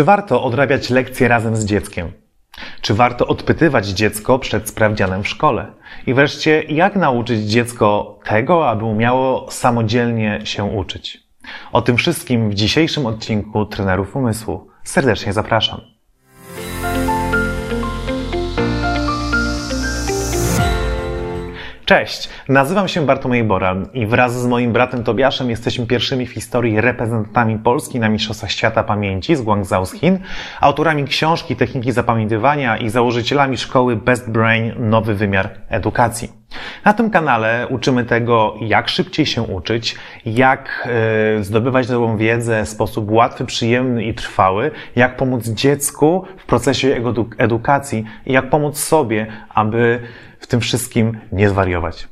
Czy warto odrabiać lekcje razem z dzieckiem? Czy warto odpytywać dziecko przed sprawdzianem w szkole? I wreszcie, jak nauczyć dziecko tego, aby umiało samodzielnie się uczyć? O tym wszystkim w dzisiejszym odcinku Trenerów Umysłu. Serdecznie zapraszam. Cześć, nazywam się Bartłomiej Boran i wraz z moim bratem Tobiaszem jesteśmy pierwszymi w historii reprezentantami Polski na Mistrzostwach Świata Pamięci z Guangzhou z Chin, autorami książki Techniki Zapamiętywania i założycielami szkoły Best Brain Nowy Wymiar Edukacji. Na tym kanale uczymy tego, jak szybciej się uczyć, jak e, zdobywać nową wiedzę w sposób łatwy, przyjemny i trwały, jak pomóc dziecku w procesie edukacji i jak pomóc sobie, aby w tym wszystkim nie zwariować.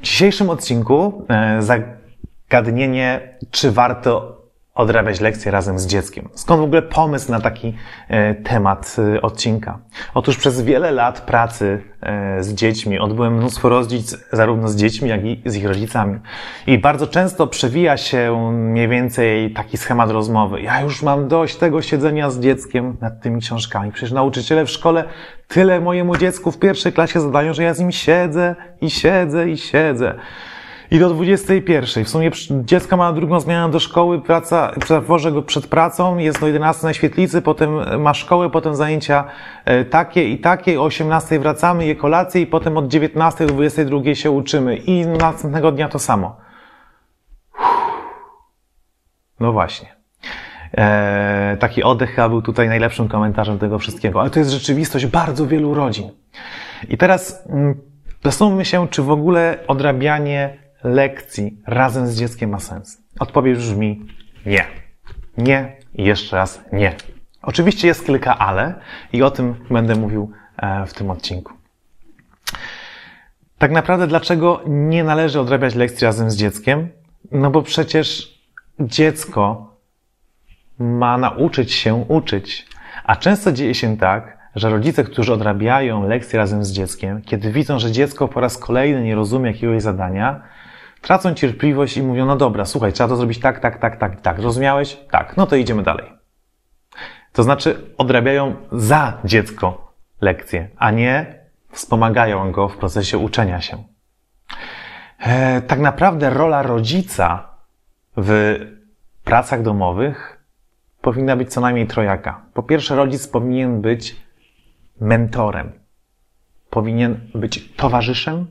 W dzisiejszym odcinku e, zagadnienie, czy warto odrabiać lekcje razem z dzieckiem. Skąd w ogóle pomysł na taki e, temat e, odcinka? Otóż przez wiele lat pracy e, z dziećmi odbyłem mnóstwo rozdzic zarówno z dziećmi, jak i z ich rodzicami. I bardzo często przewija się mniej więcej taki schemat rozmowy. Ja już mam dość tego siedzenia z dzieckiem nad tymi książkami. Przecież nauczyciele w szkole tyle mojemu dziecku w pierwszej klasie zadają, że ja z nim siedzę i siedzę i siedzę. I do 21. W sumie dziecko ma drugą zmianę do szkoły, praca, zawożę go przed pracą, jest do 11 na świetlicy, potem ma szkołę, potem zajęcia e, takie i takie, o 18 wracamy, je kolację i potem od 19 do 22 się uczymy i następnego dnia to samo. No właśnie. Eee, taki oddech chyba był tutaj najlepszym komentarzem tego wszystkiego, ale to jest rzeczywistość bardzo wielu rodzin. I teraz mm, zastanówmy się, czy w ogóle odrabianie lekcji razem z dzieckiem ma sens? Odpowiedź brzmi nie. Nie i jeszcze raz nie. Oczywiście jest kilka ale i o tym będę mówił e, w tym odcinku. Tak naprawdę dlaczego nie należy odrabiać lekcji razem z dzieckiem? No bo przecież dziecko ma nauczyć się uczyć. A często dzieje się tak, że rodzice, którzy odrabiają lekcje razem z dzieckiem, kiedy widzą, że dziecko po raz kolejny nie rozumie jakiegoś zadania, tracą cierpliwość i mówią, no dobra, słuchaj, trzeba to zrobić tak, tak, tak, tak, tak. Rozumiałeś? Tak, no to idziemy dalej. To znaczy odrabiają za dziecko lekcje, a nie wspomagają go w procesie uczenia się. E, tak naprawdę rola rodzica w pracach domowych powinna być co najmniej trojaka. Po pierwsze, rodzic powinien być mentorem, powinien być towarzyszem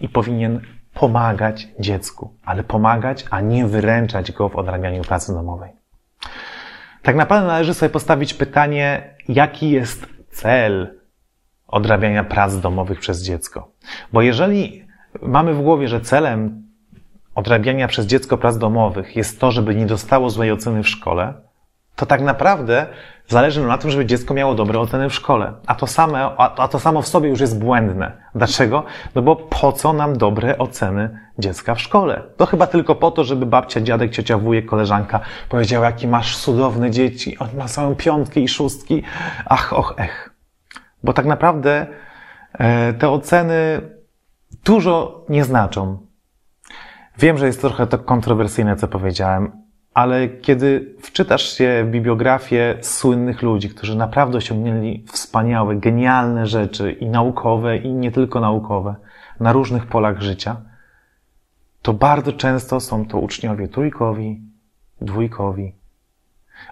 i powinien pomagać dziecku, ale pomagać, a nie wyręczać go w odrabianiu pracy domowej. Tak naprawdę należy sobie postawić pytanie, jaki jest cel odrabiania prac domowych przez dziecko. Bo jeżeli mamy w głowie, że celem odrabiania przez dziecko prac domowych jest to, żeby nie dostało złej oceny w szkole, to tak naprawdę zależy na tym, żeby dziecko miało dobre oceny w szkole. A to, same, a to samo w sobie już jest błędne. Dlaczego? No bo po co nam dobre oceny dziecka w szkole? To chyba tylko po to, żeby babcia, dziadek, ciocia, wujek, koleżanka powiedziała, jaki masz cudowne dzieci, on ma samą piątki i szóstki. Ach, och, ech. Bo tak naprawdę e, te oceny dużo nie znaczą. Wiem, że jest trochę to kontrowersyjne, co powiedziałem, ale kiedy wczytasz się w bibliografię słynnych ludzi, którzy naprawdę osiągnęli wspaniałe, genialne rzeczy i naukowe, i nie tylko naukowe, na różnych polach życia, to bardzo często są to uczniowie trójkowi, dwójkowi.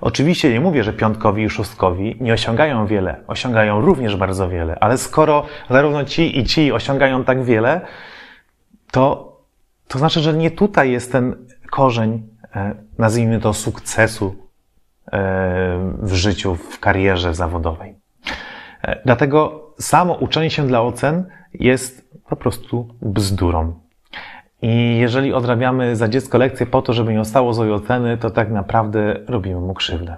Oczywiście nie mówię, że piątkowi i szóstkowi nie osiągają wiele, osiągają również bardzo wiele, ale skoro zarówno ci i ci osiągają tak wiele, to, to znaczy, że nie tutaj jest ten korzeń nazwijmy to, sukcesu e, w życiu, w karierze zawodowej. E, dlatego samo uczenie się dla ocen jest po prostu bzdurą. I jeżeli odrabiamy za dziecko lekcję po to, żeby nie ostało złej oceny, to tak naprawdę robimy mu krzywdę.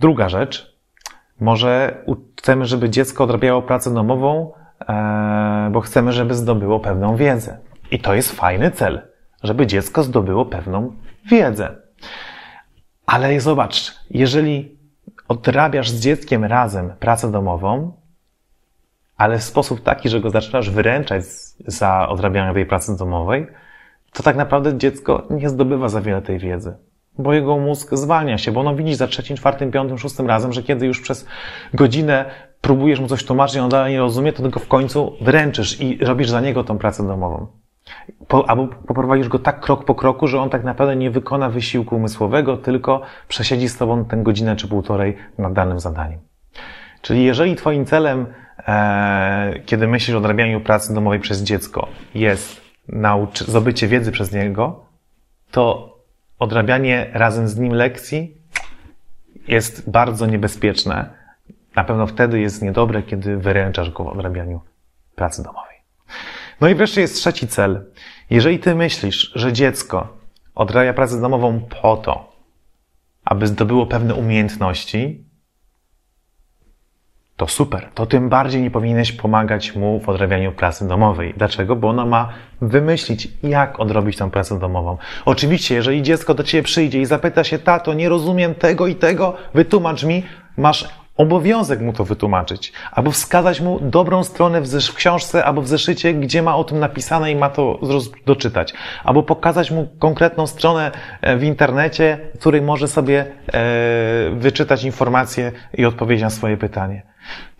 Druga rzecz, może chcemy, żeby dziecko odrabiało pracę domową, bo chcemy, żeby zdobyło pewną wiedzę. I to jest fajny cel żeby dziecko zdobyło pewną wiedzę. Ale zobacz, jeżeli odrabiasz z dzieckiem razem pracę domową, ale w sposób taki, że go zaczynasz wyręczać za odrabianie tej pracy domowej, to tak naprawdę dziecko nie zdobywa za wiele tej wiedzy. bo jego mózg zwalnia się, bo ono widzi za trzecim, czwartym, piątym, szóstym razem, że kiedy już przez godzinę próbujesz mu coś tłumaczyć, on dalej nie rozumie, to tylko w końcu wręczysz i robisz za niego tą pracę domową. Po, albo poprowadzisz go tak krok po kroku, że on tak naprawdę nie wykona wysiłku umysłowego, tylko przesiedzi z tobą tę godzinę czy półtorej nad danym zadaniem. Czyli jeżeli twoim celem, e, kiedy myślisz o odrabianiu pracy domowej przez dziecko, jest nauczy, zdobycie wiedzy przez niego, to odrabianie razem z nim lekcji jest bardzo niebezpieczne. Na pewno wtedy jest niedobre, kiedy wyręczasz go w odrabianiu pracy domowej. No i wreszcie jest trzeci cel. Jeżeli ty myślisz, że dziecko odrabia pracę domową po to, aby zdobyło pewne umiejętności, to super. To tym bardziej nie powinieneś pomagać mu w odrabianiu pracy domowej. Dlaczego? Bo ona ma wymyślić, jak odrobić tę pracę domową. Oczywiście, jeżeli dziecko do ciebie przyjdzie i zapyta się, tato, nie rozumiem tego i tego, wytłumacz mi, masz obowiązek mu to wytłumaczyć, albo wskazać mu dobrą stronę w, książce albo w zeszycie, gdzie ma o tym napisane i ma to doczytać, albo pokazać mu konkretną stronę e, w internecie, w której może sobie e, wyczytać informacje i odpowiedzieć na swoje pytanie.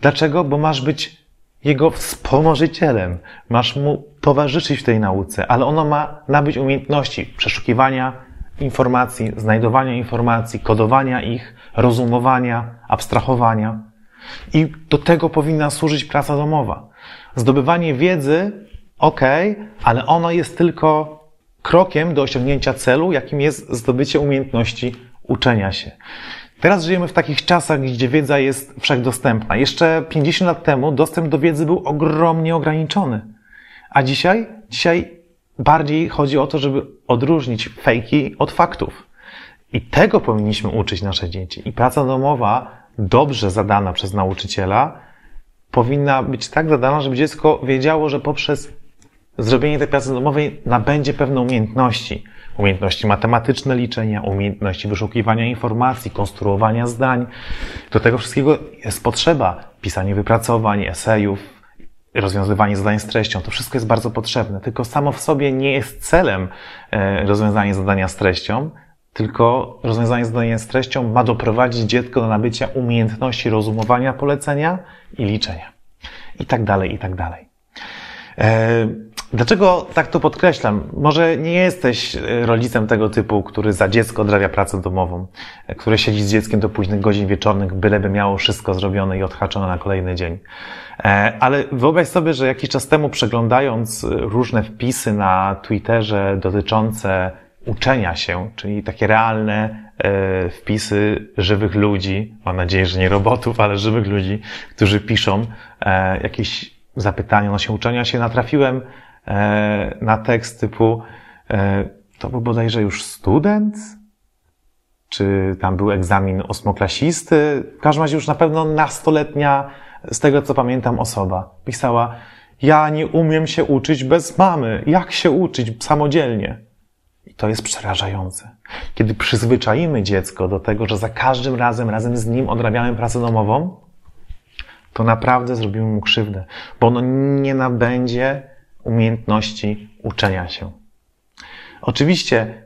Dlaczego? Bo masz być jego wspomożycielem, masz mu towarzyszyć w tej nauce, ale ono ma nabyć umiejętności przeszukiwania, informacji, znajdowania informacji, kodowania ich, rozumowania, abstrahowania. I do tego powinna służyć praca domowa. Zdobywanie wiedzy, ok, ale ono jest tylko krokiem do osiągnięcia celu, jakim jest zdobycie umiejętności uczenia się. Teraz żyjemy w takich czasach, gdzie wiedza jest wszechdostępna. Jeszcze 50 lat temu dostęp do wiedzy był ogromnie ograniczony. A dzisiaj? Dzisiaj Bardziej chodzi o to, żeby odróżnić fejki od faktów. I tego powinniśmy uczyć nasze dzieci. I praca domowa, dobrze zadana przez nauczyciela, powinna być tak zadana, żeby dziecko wiedziało, że poprzez zrobienie tej pracy domowej nabędzie pewne umiejętności. Umiejętności matematyczne liczenia, umiejętności wyszukiwania informacji, konstruowania zdań. Do tego wszystkiego jest potrzeba pisania wypracowań, esejów, rozwiązywanie zadań z treścią, to wszystko jest bardzo potrzebne, tylko samo w sobie nie jest celem e, rozwiązania zadania z treścią, tylko rozwiązanie zadania z treścią ma doprowadzić dziecko do nabycia umiejętności rozumowania polecenia i liczenia. I tak dalej, i tak dalej. E, dlaczego tak to podkreślam? Może nie jesteś e, rodzicem tego typu, który za dziecko odrabia pracę domową, który siedzi z dzieckiem do późnych godzin wieczornych, byleby miało wszystko zrobione i odhaczone na kolejny dzień. E, ale wyobraź sobie, że jakiś czas temu przeglądając różne wpisy na Twitterze dotyczące uczenia się, czyli takie realne e, wpisy żywych ludzi, mam nadzieję, że nie robotów, ale żywych ludzi, którzy piszą e, jakieś zapytania odnośnie uczenia się, natrafiłem na tekst typu to był bodajże już student? Czy tam był egzamin ósmoklasisty? W każdym razie już na pewno nastoletnia z tego co pamiętam, osoba pisała: Ja nie umiem się uczyć bez mamy. Jak się uczyć samodzielnie? I to jest przerażające. Kiedy przyzwyczaimy dziecko do tego, że za każdym razem, razem z nim odrabiamy pracę domową, to naprawdę zrobimy mu krzywdę, bo ono nie nabędzie umiejętności uczenia się. Oczywiście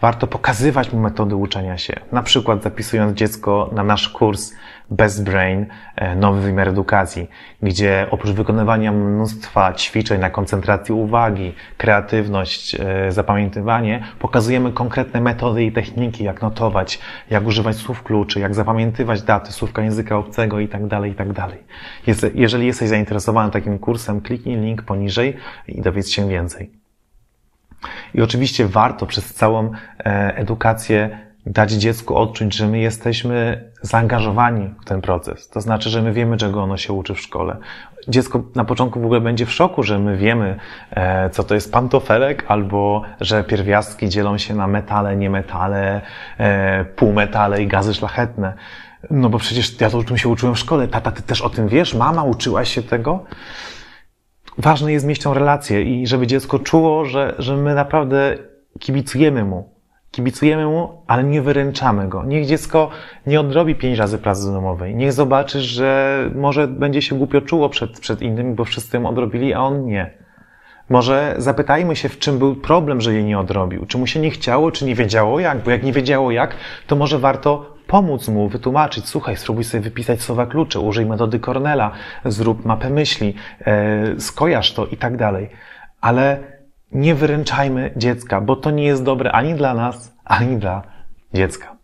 warto pokazywać mu metody uczenia się. Na przykład zapisując dziecko na nasz kurs Best Brain, e, nowy wymiar edukacji, gdzie oprócz wykonywania mnóstwa ćwiczeń na koncentrację uwagi, kreatywność, e, zapamiętywanie, pokazujemy konkretne metody i techniki, jak notować, jak używać słów kluczy, jak zapamiętywać daty, słówka języka obcego itd., tak itd. Tak jeżeli jesteś zainteresowany takim kursem, kliknij link poniżej i dowiedz się więcej. I oczywiście warto przez całą e, edukację dać dziecku odczuć, że my jesteśmy zaangażowani w ten proces. To znaczy, że my wiemy, czego ono się uczy w szkole. Dziecko na początku w ogóle będzie w szoku, że my wiemy, e, co to jest pantofelek, albo że pierwiastki dzielą się na metale, niemetale, e, półmetale i gazy szlachetne. No bo przecież ja to o tym się uczyłem w szkole. Tata, ty też o tym wiesz? Mama, uczyłaś się tego? Ważne jest mieć tą relację i żeby dziecko czuło, że, że my naprawdę kibicujemy mu. Kibicujemy mu, ale nie wyręczamy go. Niech dziecko nie odrobi pięć razy pracy domowej. Niech zobaczy, że może będzie się głupio czuło przed, przed innymi, bo wszyscy ją odrobili, a on nie. Może zapytajmy się, w czym był problem, że jej nie odrobił. Czy mu się nie chciało, czy nie wiedziało jak? Bo jak nie wiedziało jak, to może warto pomóc mu, wytłumaczyć. Słuchaj, spróbuj sobie wypisać słowa klucze, użyj metody Cornela, zrób mapę myśli, e, skojarz to i tak dalej. Ale nie wyręczajmy dziecka, bo to nie jest dobre ani dla nas, ani dla dziecka.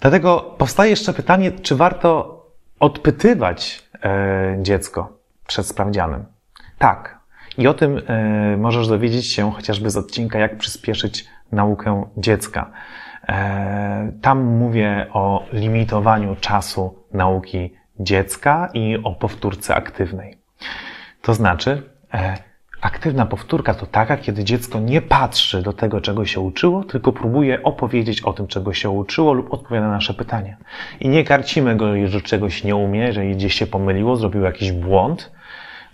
Dlatego powstaje jeszcze pytanie, czy warto odpytywać e, dziecko przed sprawdzianem. Tak. I o tym e, możesz dowiedzieć się chociażby z odcinka, jak przyspieszyć naukę dziecka. E, tam mówię o limitowaniu czasu nauki dziecka i o powtórce aktywnej. To znaczy, e, aktywna powtórka to taka, kiedy dziecko nie patrzy do tego, czego się uczyło, tylko próbuje opowiedzieć o tym, czego się uczyło lub odpowiada na nasze pytania. I nie karcimy go, jeżeli czegoś nie umie, jeżeli gdzieś się pomyliło, zrobił jakiś błąd,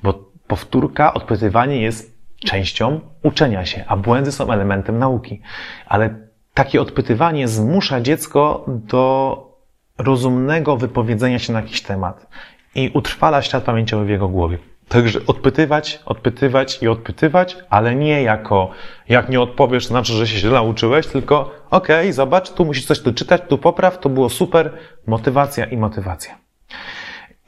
bo powtórka, odpytywanie jest częścią uczenia się, a błędy są elementem nauki. Ale takie odpytywanie zmusza dziecko do rozumnego wypowiedzenia się na jakiś temat i utrwala świat pamięciowy w jego głowie. Także odpytywać, odpytywać i odpytywać, ale nie jako jak nie odpowiesz, to znaczy, że się źle nauczyłeś, tylko okej, okay, zobacz, tu musisz coś doczytać, tu popraw, to było super, motywacja i motywacja.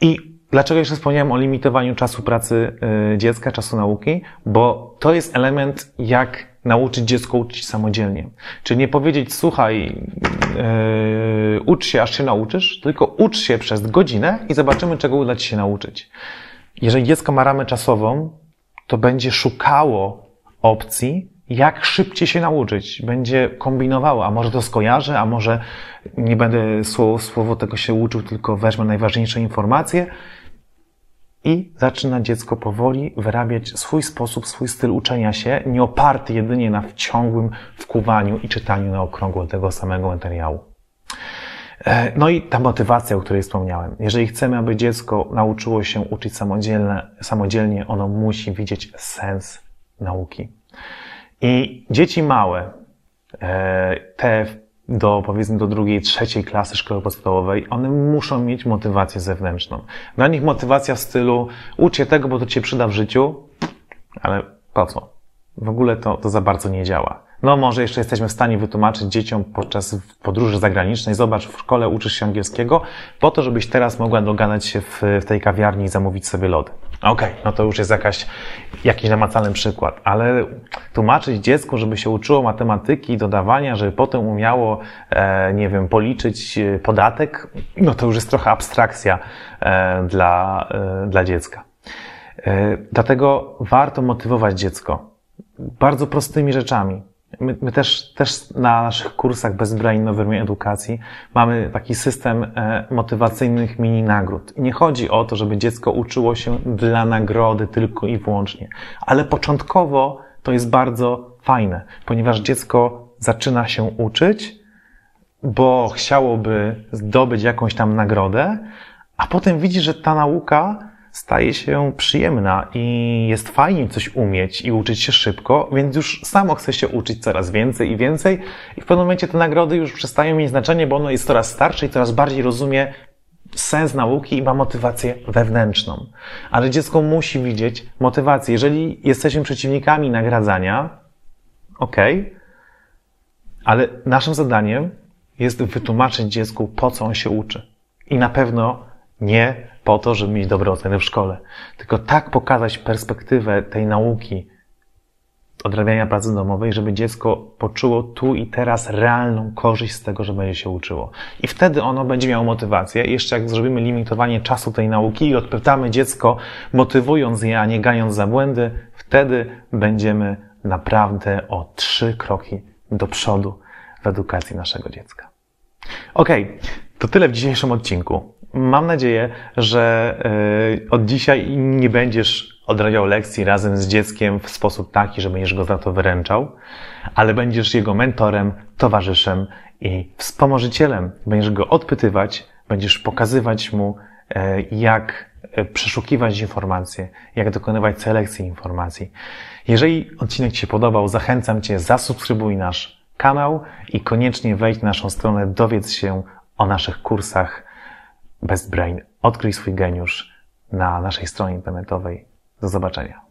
I dlaczego jeszcze wspomniałem o limitowaniu czasu pracy y, dziecka, czasu nauki? Bo to jest element, jak nauczyć dziecko uczyć samodzielnie. Czyli nie powiedzieć, słuchaj, yy, ucz się, aż się nauczysz, tylko ucz się przez godzinę i zobaczymy, czego uda ci się nauczyć. Jeżeli dziecko ma ramę czasową, to będzie szukało opcji, jak szybciej się nauczyć. Będzie kombinowało, a może to skojarzę, a może nie będę słowo, słowo tego się uczył, tylko wezmę najważniejsze informacje i zaczyna dziecko powoli wyrabiać swój sposób, swój styl uczenia się, nie oparty jedynie na ciągłym wkuwaniu i czytaniu na okrągło tego samego materiału. E, no i ta motywacja, o której wspomniałem. Jeżeli chcemy, aby dziecko nauczyło się uczyć samodzielnie, samodzielnie ono musi widzieć sens nauki. I dzieci małe, e, te do powiedzmy do drugiej, trzeciej klasy szkoły podstawowej, one muszą mieć motywację zewnętrzną. Dla nich motywacja w stylu ucz się tego, bo to ci przyda w życiu, ale po co? W ogóle to, to za bardzo nie działa. No może jeszcze jesteśmy w stanie wytłumaczyć dzieciom podczas podróży zagranicznej, zobacz, w szkole uczysz się angielskiego, po to, żebyś teraz mogła dogadać się w, w tej kawiarni i zamówić sobie lody. Okej, okay, no to już jest jakaś, jakiś namacalny przykład, ale tłumaczyć dziecku, żeby się uczyło matematyki, dodawania, żeby potem umiało, e, nie wiem, policzyć e, podatek, no to już jest trochę abstrakcja e, dla, e, dla dziecka. E, dlatego warto motywować dziecko bardzo prostymi rzeczami. My, my, też, też na naszych kursach bezbrainowej edukacji mamy taki system e, motywacyjnych mini nagród. I nie chodzi o to, żeby dziecko uczyło się dla nagrody tylko i wyłącznie, ale początkowo to jest bardzo fajne, ponieważ dziecko zaczyna się uczyć, bo chciałoby zdobyć jakąś tam nagrodę, a potem widzi, że ta nauka staje się przyjemna i jest fajnie coś umieć i uczyć się szybko, więc już samo chce się uczyć coraz więcej i więcej i w pewnym momencie te nagrody już przestają mieć znaczenie, bo ono jest coraz starsze i coraz bardziej rozumie sens nauki i ma motywację wewnętrzną. Ale dziecko musi widzieć motywację. Jeżeli jesteśmy przeciwnikami nagradzania, ok, ale naszym zadaniem jest wytłumaczyć dziecku, po co on się uczy. I na pewno nie po to, żeby mieć dobre oceny w szkole, tylko tak pokazać perspektywę tej nauki, odrabiania pracy domowej, żeby dziecko poczuło tu i teraz realną korzyść z tego, że będzie się uczyło. I wtedy ono będzie miało motywację. Jeszcze jak zrobimy limitowanie czasu tej nauki i odpytamy dziecko, motywując je, a nie gając za błędy, wtedy będziemy naprawdę o trzy kroki do przodu w edukacji naszego dziecka. Okay, to tyle w dzisiejszym odcinku mam nadzieję, że e, od dzisiaj nie będziesz odrabiał lekcji razem z dzieckiem w sposób taki, że będziesz go za to wyręczał, ale będziesz jego mentorem, towarzyszem i wspomożycielem. Będziesz go odpytywać, będziesz pokazywać mu, e, jak e, przeszukiwać informacje, jak dokonywać selekcji informacji. Jeżeli odcinek Ci się podobał, zachęcam Cię, zasubskrybuj nasz kanał i koniecznie wejdź na naszą stronę, dowiedz się o naszych kursach Best Brain. Odkryj swój geniusz na naszej stronie internetowej. Do zobaczenia.